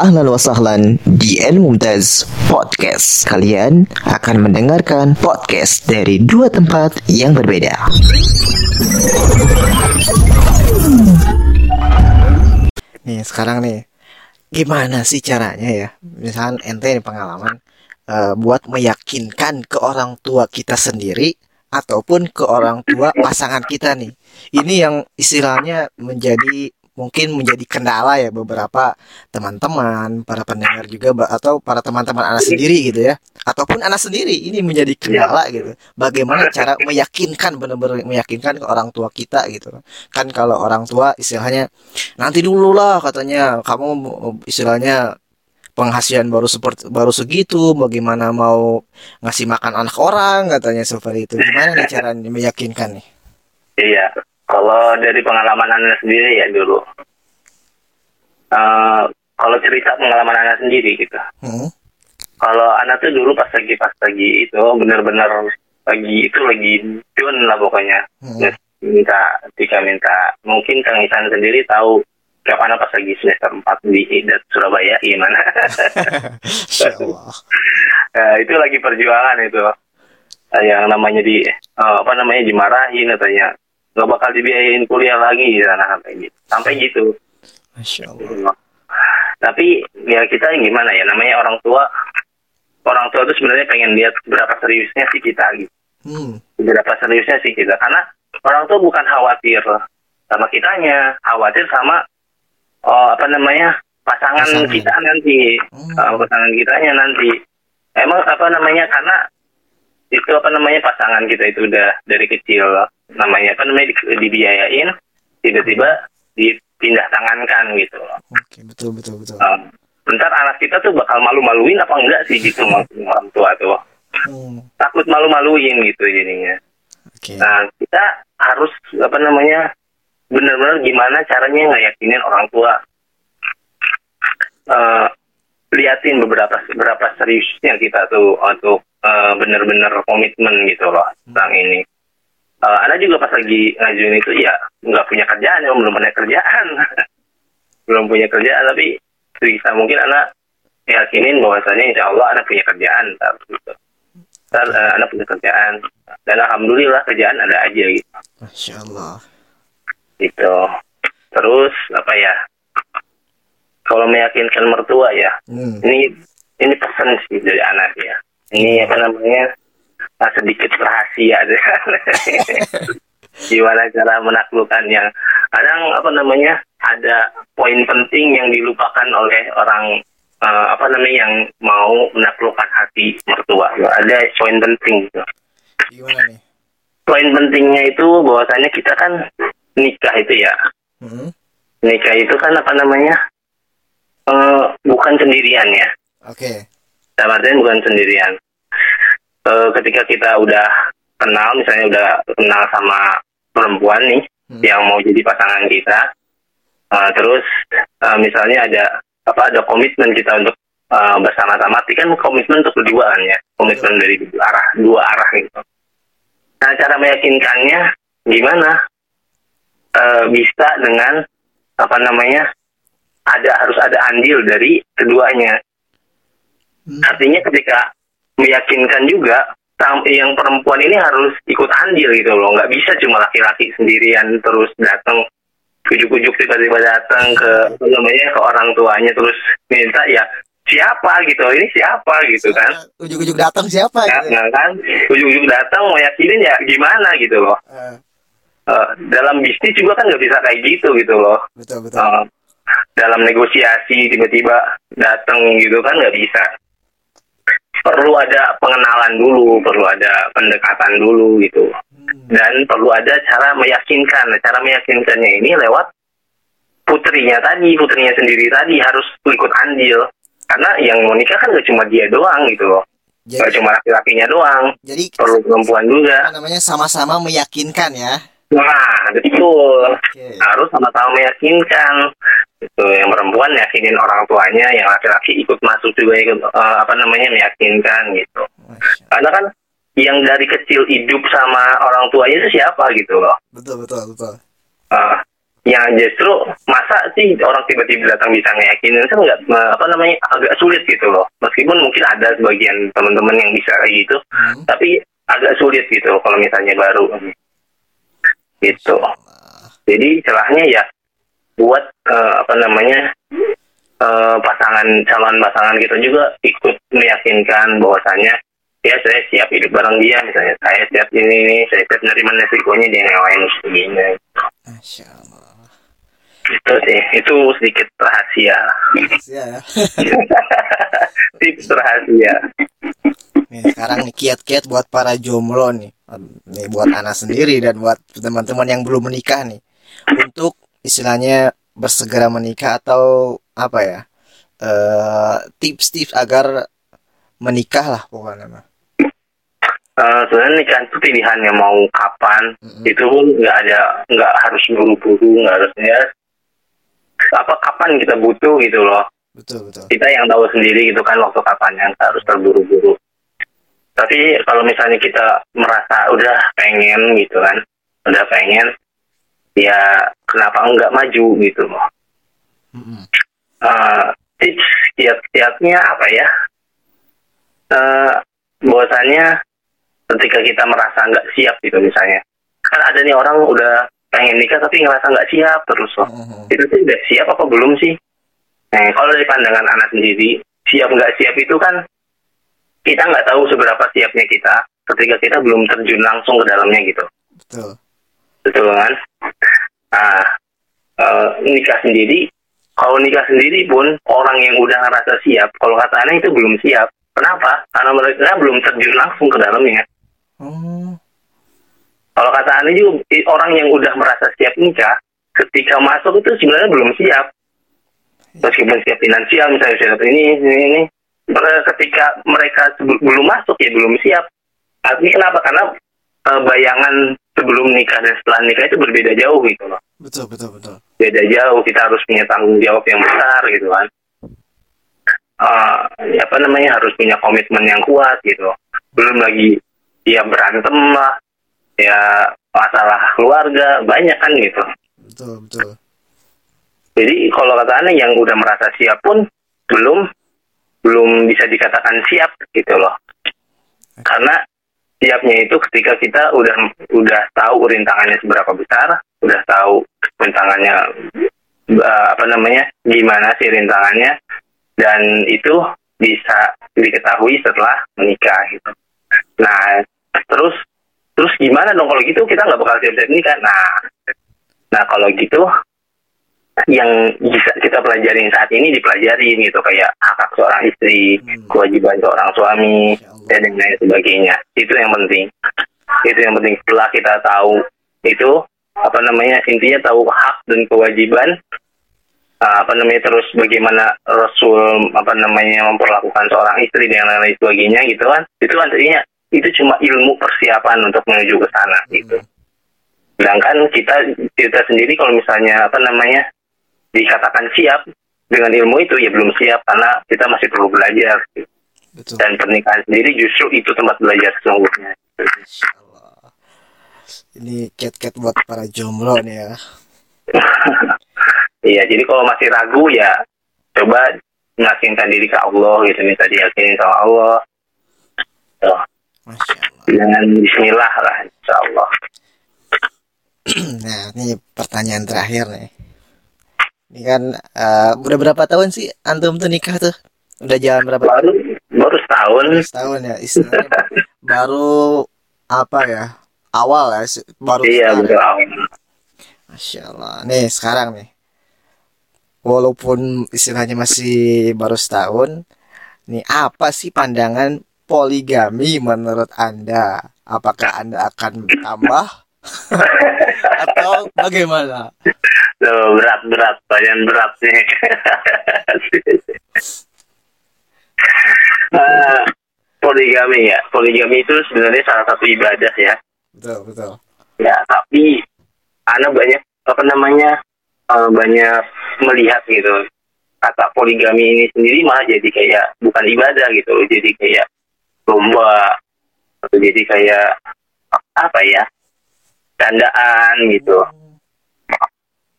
Ahlan wa sahlan di El Mumtaz Podcast. Kalian akan mendengarkan podcast dari dua tempat yang berbeda. Nih sekarang nih, gimana sih caranya ya? Misalkan ente nih pengalaman eh, buat meyakinkan ke orang tua kita sendiri ataupun ke orang tua pasangan kita nih. Ini yang istilahnya menjadi mungkin menjadi kendala ya beberapa teman-teman, para pendengar juga atau para teman-teman anak sendiri gitu ya. Ataupun anak sendiri ini menjadi kendala gitu. Bagaimana cara meyakinkan benar-benar meyakinkan ke orang tua kita gitu. Kan kalau orang tua istilahnya nanti dulu lah katanya kamu istilahnya penghasilan baru seperti baru segitu bagaimana mau ngasih makan anak orang katanya seperti itu gimana nih cara meyakinkan nih Iya, kalau dari pengalaman anda sendiri ya dulu. Eh, kalau cerita pengalaman anda sendiri gitu. Hmm? Kalau anak tuh dulu pas lagi pas lagi itu benar-benar lagi itu lagi down lah pokoknya. Hmm. Minta ketika minta mungkin Kang Isan sendiri tahu kapan pas lagi semester 4 di IDAT Surabaya gimana. Eh, itu lagi perjuangan itu. Yang namanya di eh, apa namanya dimarahin katanya nggak bakal dibiayain kuliah lagi di sana sampai gitu. Sampai gitu. Masya Allah Tapi ya kita gimana ya namanya orang tua orang tua itu sebenarnya pengen lihat berapa seriusnya sih kita gitu. hmm. Berapa seriusnya sih kita karena orang tua bukan khawatir sama kitanya, khawatir sama oh, apa namanya pasangan, Pasangan. kita nanti, Hmm. uh, pasangan kitanya nanti. Emang apa namanya karena itu apa namanya pasangan kita itu udah dari kecil namanya apa namanya di- dibiayain tiba-tiba dipindah tangankan gitu. oke betul betul betul Um, bentar anak kita tuh bakal malu-maluin apa enggak sih gitu orang tua tuh hmm. takut malu-maluin gitu jadinya. oke Nah, kita harus apa namanya benar-benar gimana caranya ngeyakinin orang tua eh liatin beberapa beberapa seriusnya kita tuh untuk eh, benar-benar komitmen gitu loh tentang ini. Eh, ada juga pas lagi ngajuin itu ya nggak punya kerjaan ya belum punya kerjaan belum punya kerjaan tapi bisa mungkin anak yakinin bahwasanya insya Allah anak punya kerjaan ntar gitu. Ntar eh, anak punya kerjaan dan alhamdulillah kerjaan ada aja gitu. Masya Allah gitu. Terus apa ya? Kalau meyakinkan mertua ya, hmm. ini ini pesan sih dari anak ya. Ini apa namanya? Sedikit rahasia deh. Gimana cara menaklukkan yang kadang apa namanya ada poin penting yang dilupakan oleh orang eh, apa namanya yang mau menaklukkan hati mertua. Ada poin penting gitu gimana nih poin pentingnya itu bahwasanya kita kan nikah itu ya hmm. nikah itu kan apa namanya eh, bukan sendirian ya oke dalam artian bukan sendirian Eh, ketika kita udah kenal misalnya udah kenal sama perempuan nih Hmm. yang mau jadi pasangan kita eh, terus eh, misalnya ada apa ada komitmen kita untuk eh, bersama-sama tapi kan komitmen untuk berduaan ya komitmen dari dua arah dua arah gitu nah cara meyakinkannya gimana Eh, bisa dengan apa namanya ada harus ada andil dari keduanya Hmm. artinya ketika meyakinkan juga yang perempuan ini harus ikut andil gitu loh. Nggak bisa cuma laki-laki sendirian terus datang ujuk-ujuk tiba-tiba datang ke namanya ke orang tuanya terus minta ya siapa? gitu. Ini siapa? gitu kan. Ujuk-ujuk datang siapa gitu nah kan? Ujuk-ujuk datang mau yakinin ya gimana? gitu loh. Eh, Eh, dalam bisnis juga kan nggak bisa kayak gitu gitu loh. Betul betul. Eh, dalam negosiasi tiba-tiba datang gitu kan nggak bisa perlu ada pengenalan dulu perlu ada pendekatan dulu gitu. Hmm. dan perlu ada cara meyakinkan. Nah, cara meyakinkannya ini lewat putrinya tadi putrinya sendiri tadi harus ikut andil. Karena yang mau nikah kan nggak cuma dia doang gitu loh. Jadi cuma laki-lakinya doang. Jadi perlu perempuan juga. namanya sama-sama meyakinkan ya? Nah betul. Oke. Harus sama-sama meyakinkan. Itu yang perempuan yakinin orang tuanya yang laki-laki ikut masuk juga ikut eh, apa namanya meyakinkan gitu. Karena kan yang dari kecil hidup sama orang tuanya itu siapa gitu loh. Betul betul betul. Eh, yang justru masa sih orang tiba-tiba datang bisa ngeyakinin kan nggak eh, apa namanya agak sulit gitu loh. Meskipun mungkin ada sebagian teman-teman yang bisa kayak gitu Hmm. tapi agak sulit gitu kalau misalnya baru. Gitu. Jadi celahnya ya buat eh, apa namanya eh, pasangan calon pasangan kita juga ikut meyakinkan bahwasanya ya saya siap hidup bareng dia misalnya saya siap ini ini saya siap menerima resikonya dia yang lain sebagainya Masya Allah. itu sih itu sedikit rahasia Ya, ya. tips rahasia Nih, sekarang nih kiat-kiat buat para jomblo nih. Nih buat anak sendiri dan buat teman-teman yang belum menikah nih. Untuk istilahnya bersegera menikah atau apa ya? eh tips-tips agar menikah lah pokoknya mah. Eh, sebenarnya nikah itu pilihannya mau kapan Mm-mm. itu nggak ada nggak harus buru-buru nggak harusnya apa kapan kita butuh gitu loh Betul, betul. kita yang tahu sendiri gitu kan waktu kapannya nggak harus terburu-buru tapi kalau misalnya kita merasa udah pengen gitu kan udah pengen ya kenapa enggak maju gitu loh tips kiat-kiatnya apa ya Eh bahwasannya ketika kita merasa nggak siap gitu misalnya kan ada nih orang udah pengen nikah tapi ngerasa nggak siap terus loh Mm-mm. itu sih udah siap apa belum sih? Nah, kalau dari pandangan anak sendiri, siap nggak siap itu kan kita nggak tahu seberapa siapnya kita ketika kita belum terjun langsung ke dalamnya gitu. Betul. Betul kan? Nah, eh, nikah sendiri, kalau nikah sendiri pun orang yang udah ngerasa siap, kalau kata aneh itu belum siap. Kenapa? Karena mereka belum terjun langsung ke dalamnya. Oh, Kalau kata aneh juga orang yang udah merasa siap nikah, ketika masuk itu sebenarnya belum siap. Meskipun siap finansial misalnya siap ini ini ini, ketika mereka belum masuk ya belum siap. Artinya kenapa? Karena eh, bayangan sebelum nikah dan setelah nikah itu berbeda jauh gitu loh. betul, betul, betul. Beda jauh, kita harus punya tanggung jawab yang besar gitu kan. Eh, apa namanya harus punya komitmen yang kuat gitu. Belum lagi ya berantem lah, ya masalah keluarga banyak kan gitu. Betul, betul. Jadi kalau kata aneh yang udah merasa siap pun belum belum bisa dikatakan siap gitu loh. Karena siapnya itu ketika kita udah udah tahu rintangannya seberapa besar, udah tahu rintangannya eh, apa namanya gimana sih rintangannya dan itu bisa diketahui setelah menikah gitu. Nah terus terus gimana dong kalau gitu kita nggak bakal siap-siap nikah. Nah nah kalau gitu yang bisa kita pelajarin saat ini dipelajarin gitu kayak hak hak seorang istri, Hmm. kewajiban seorang suami. Dan lain sebagainya. Itu yang penting. Itu yang penting setelah kita tahu itu apa namanya intinya tahu hak dan kewajiban uh, apa namanya terus bagaimana Rasul apa namanya memperlakukan seorang istri dan lain sebagainya gitu kan. Itu artinya itu cuma ilmu persiapan untuk menuju ke sana gitu. Sedangkan kita kita sendiri kalau misalnya apa namanya dikatakan siap dengan ilmu itu ya belum siap karena kita masih perlu belajar gitu. Betul. dan pernikahan sendiri justru itu tempat belajar sesungguhnya. Ini cat-cat buat para jomblo nih ya. Iya, jadi kalau masih ragu ya coba meyakinkan diri ke Allah gitu, minta diyakinin sama Allah. Tuh, Masya Allah. dengan Bismillah lah, Insya Allah. Nah, ini pertanyaan terakhir nih. Ini kan eh, udah berapa tahun sih antum tuh nikah tuh? Udah jalan berapa Baru baru setahun, setahun ya? Istilahnya baru apa ya? Awal ya, baru iya sekarang. betul. Masya Allah. Nih sekarang nih, walaupun istilahnya masih baru setahun, nih apa sih pandangan poligami menurut anda? Apakah anda akan tambah atau bagaimana? Tuh, berat berat, pertanyaan berat nih. Ah, poligami ya, poligami itu sebenarnya salah satu ibadah ya. Betul betul. ya tapi anak banyak apa namanya eh, banyak melihat gitu kata poligami ini sendiri malah jadi kayak bukan ibadah gitu loh jadi kayak lomba atau jadi kayak apa ya candaan gitu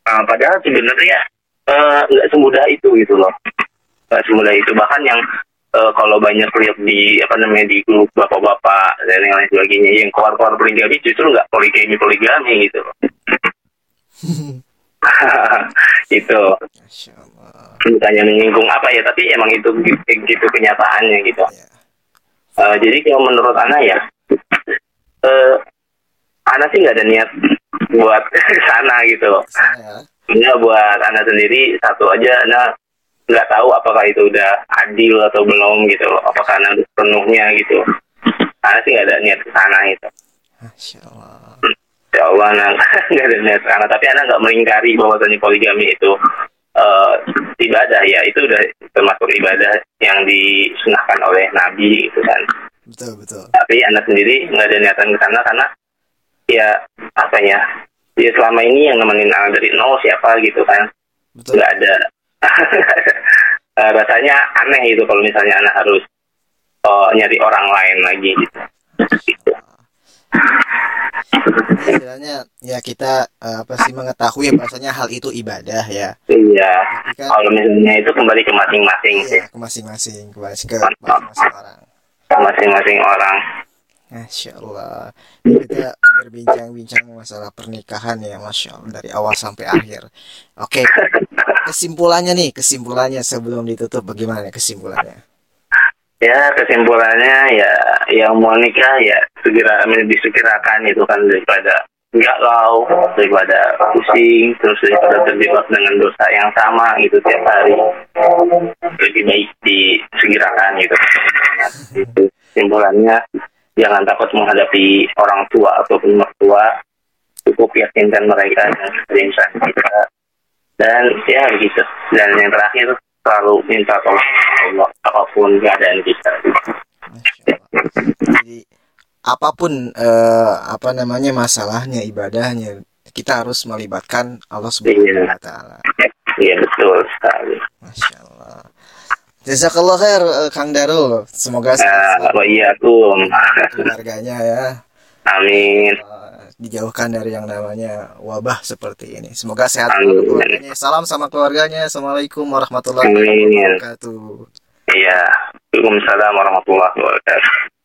Uh, padahal sebenarnya eh, nggak uh, semudah itu gitu loh. Nggak semudah itu bahkan yang uh, kalau banyak lihat di apa namanya di grup bapak-bapak dan yang lain sebagainya yang keluar-keluar poligami justru nggak poligami poligami gitu. Itu bukannya menyinggung apa ya tapi emang itu gitu, gitu kenyataannya gitu. Uh, jadi kalau menurut Ana ya uh, Ana sih nggak ada niat buat sana gitu. Loh ya. buat Ana sendiri satu aja. Ana nggak tahu apakah itu udah adil atau belum gitu loh apakah Ana penuhnya gitu Ana sih nggak ada niat ke sana gitu Masya Allah. Ya Allah, anak nggak ada niat sana. Tapi anak nggak melingkari bahwasanya poligami itu uh, ibadah ya itu udah termasuk ibadah yang disunahkan oleh Nabi itu kan. Betul betul. Tapi anak sendiri nggak ada niatan ke sana karena ya apa ya ya selama ini yang nemenin anak dari nol siapa gitu kan nggak ada uh, rasanya aneh itu kalau misalnya anak harus uh, nyari orang lain lagi gitu. gitu istilahnya ya kita uh, apa sih mengetahui bahwasanya hal itu ibadah ya. Iya. Kan, kalau misalnya itu kembali ke masing-masing iya, sih. ke masing-masing kembali ke masing-masing orang. Ke masing-masing orang. Masya Allah Kita berbincang-bincang masalah pernikahan ya Masya Allah Dari awal sampai akhir. Oke Kesimpulannya nih Kesimpulannya sebelum ditutup Bagaimana kesimpulannya? Ya kesimpulannya ya yang mau nikah ya segera disegerakan itu kan daripada nggak lau daripada pusing terus daripada terjebak dengan dosa yang sama gitu tiap hari. Lebih baik disegerakan gitu. Itu kesimpulannya jangan takut menghadapi orang tua ataupun mertua. Cukup yakinkan mereka dengan keseriusan kita dan ya begitu dan yang terakhir selalu minta tolong Allah apa pun keadaan kita. Jadi apa pun eh, apa namanya masalahnya ibadahnya kita harus melibatkan Allah Subhanahu wa taala. Iya betul sekali. Masya Allah. Jazakallah khair eh, Kang Darul. Semoga sehat. Uh, iya, keluarganya ya. Amin. Uh, dijauhkan dari yang namanya wabah seperti ini. Semoga sehat keluarganya. Salam sama keluarganya. Assalamualaikum warahmatullahi wabarakatuh. Iya. Waalaikumsalam warahmatullahi wabarakatuh.